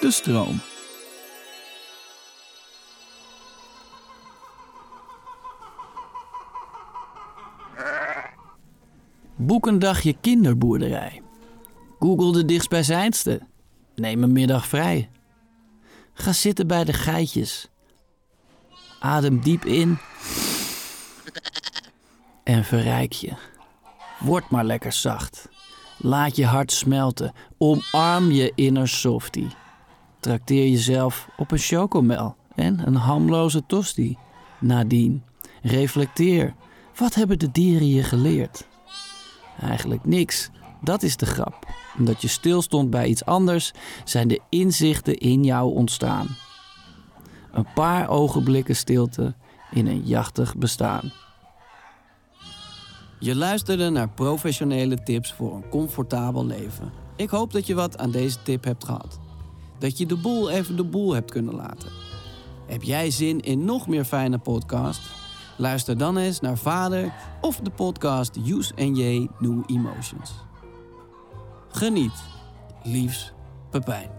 De stroom. Boek een dagje kinderboerderij. Google de dichtstbijzijnste. Neem een middag vrij. Ga zitten bij de geitjes. Adem diep in. En verrijk je. Word maar lekker zacht. Laat je hart smelten. Omarm je inner softie. Trakteer jezelf op een chocomel en een hamloze tosti. Nadien, reflecteer. Wat hebben de dieren je geleerd? Eigenlijk niks. Dat is de grap. Omdat je stilstond bij iets anders, zijn de inzichten in jou ontstaan. Een paar ogenblikken stilte in een jachtig bestaan. Je luisterde naar professionele tips voor een comfortabel leven. Ik hoop dat je wat aan deze tip hebt gehad. Dat je de boel even de boel hebt kunnen laten. Heb jij zin in nog meer fijne podcast? Luister dan eens naar Vader of de podcast Use J New Emotions. Geniet. Liefs, Pepijn.